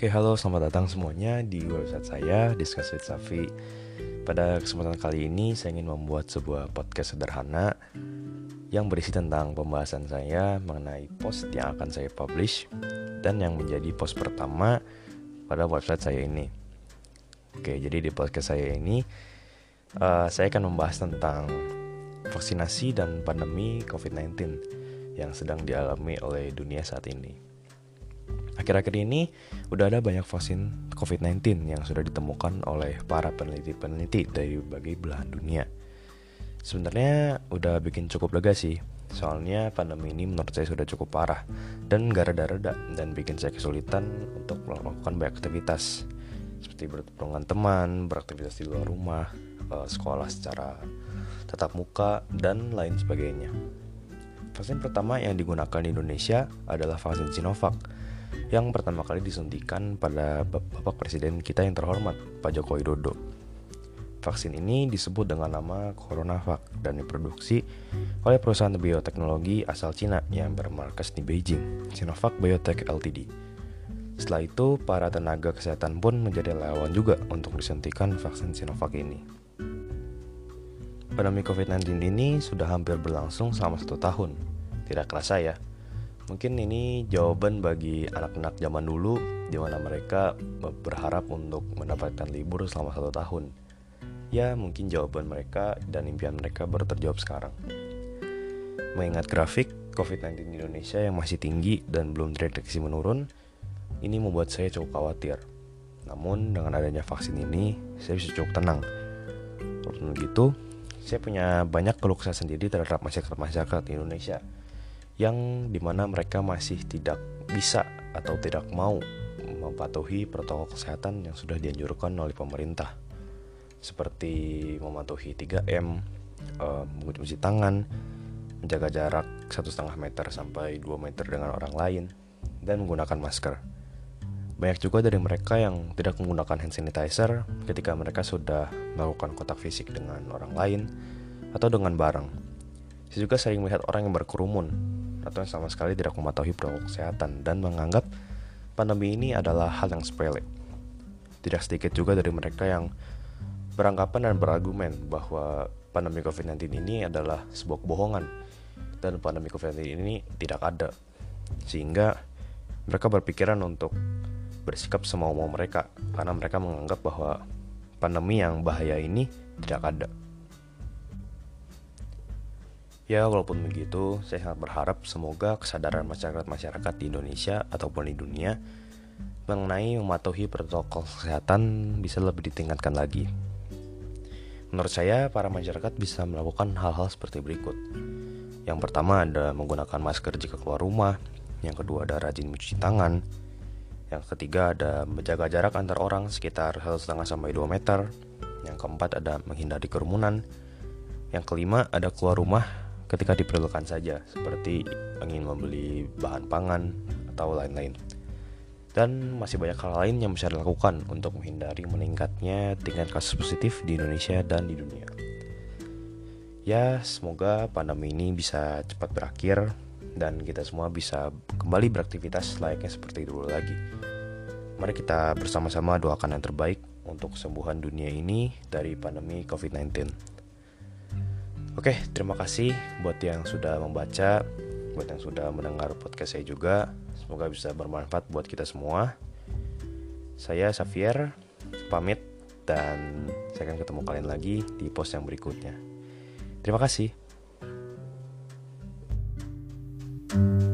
Oke, halo, selamat datang semuanya di website saya, Discuss with Safi. Pada kesempatan kali ini, saya ingin membuat sebuah podcast sederhana yang berisi tentang pembahasan saya mengenai post yang akan saya publish dan yang menjadi post pertama pada website saya ini. Oke, jadi di podcast saya ini, uh, saya akan membahas tentang vaksinasi dan pandemi COVID-19 yang sedang dialami oleh dunia saat ini. Akhir-akhir ini udah ada banyak vaksin COVID-19 yang sudah ditemukan oleh para peneliti-peneliti dari berbagai belahan dunia. Sebenarnya udah bikin cukup lega sih, soalnya pandemi ini menurut saya sudah cukup parah dan gak reda-reda dan bikin saya kesulitan untuk melakukan banyak aktivitas seperti bertemu teman, beraktivitas di luar rumah, eh, sekolah secara tatap muka, dan lain sebagainya. Vaksin pertama yang digunakan di Indonesia adalah vaksin Sinovac yang pertama kali disuntikan pada Bapak Presiden kita yang terhormat, Pak Joko Widodo. Vaksin ini disebut dengan nama CoronaVac dan diproduksi oleh perusahaan bioteknologi asal Cina yang bermarkas di Beijing, Sinovac Biotech Ltd. Setelah itu, para tenaga kesehatan pun menjadi lawan juga untuk disuntikan vaksin Sinovac ini. Pandemi COVID-19 ini sudah hampir berlangsung selama satu tahun. Tidak kerasa ya, Mungkin ini jawaban bagi anak-anak zaman dulu di mana mereka berharap untuk mendapatkan libur selama satu tahun. Ya, mungkin jawaban mereka dan impian mereka baru terjawab sekarang. Mengingat grafik COVID-19 di Indonesia yang masih tinggi dan belum terdeteksi menurun, ini membuat saya cukup khawatir. Namun dengan adanya vaksin ini, saya bisa cukup tenang. Walaupun begitu, saya punya banyak keluh sendiri terhadap masyarakat-masyarakat di Indonesia yang di mana mereka masih tidak bisa atau tidak mau mematuhi protokol kesehatan yang sudah dianjurkan oleh pemerintah seperti mematuhi 3M, uh, mencuci tangan, menjaga jarak 1,5 meter sampai 2 meter dengan orang lain, dan menggunakan masker. Banyak juga dari mereka yang tidak menggunakan hand sanitizer ketika mereka sudah melakukan kontak fisik dengan orang lain atau dengan barang. Saya juga sering melihat orang yang berkerumun atau yang sama sekali tidak mematuhi protokol kesehatan dan menganggap pandemi ini adalah hal yang sepele. Tidak sedikit juga dari mereka yang beranggapan dan berargumen bahwa pandemi COVID-19 ini adalah sebuah kebohongan dan pandemi COVID-19 ini tidak ada. Sehingga mereka berpikiran untuk bersikap semau-mau mereka karena mereka menganggap bahwa pandemi yang bahaya ini tidak ada. Ya, walaupun begitu, saya sangat berharap semoga kesadaran masyarakat-masyarakat di Indonesia ataupun di dunia mengenai mematuhi protokol kesehatan bisa lebih ditingkatkan lagi. Menurut saya, para masyarakat bisa melakukan hal-hal seperti berikut. Yang pertama ada menggunakan masker jika keluar rumah, yang kedua ada rajin mencuci tangan, yang ketiga ada menjaga jarak antar orang sekitar 1,5 sampai 2 meter, yang keempat ada menghindari kerumunan, yang kelima ada keluar rumah ketika diperlukan saja, seperti ingin membeli bahan pangan atau lain-lain. Dan masih banyak hal lain yang bisa dilakukan untuk menghindari meningkatnya tingkat kasus positif di Indonesia dan di dunia. Ya, semoga pandemi ini bisa cepat berakhir dan kita semua bisa kembali beraktivitas layaknya seperti dulu lagi. Mari kita bersama-sama doakan yang terbaik untuk kesembuhan dunia ini dari pandemi COVID-19. Oke, terima kasih buat yang sudah membaca, buat yang sudah mendengar podcast saya juga. Semoga bisa bermanfaat buat kita semua. Saya Xavier, pamit dan saya akan ketemu kalian lagi di post yang berikutnya. Terima kasih. thank you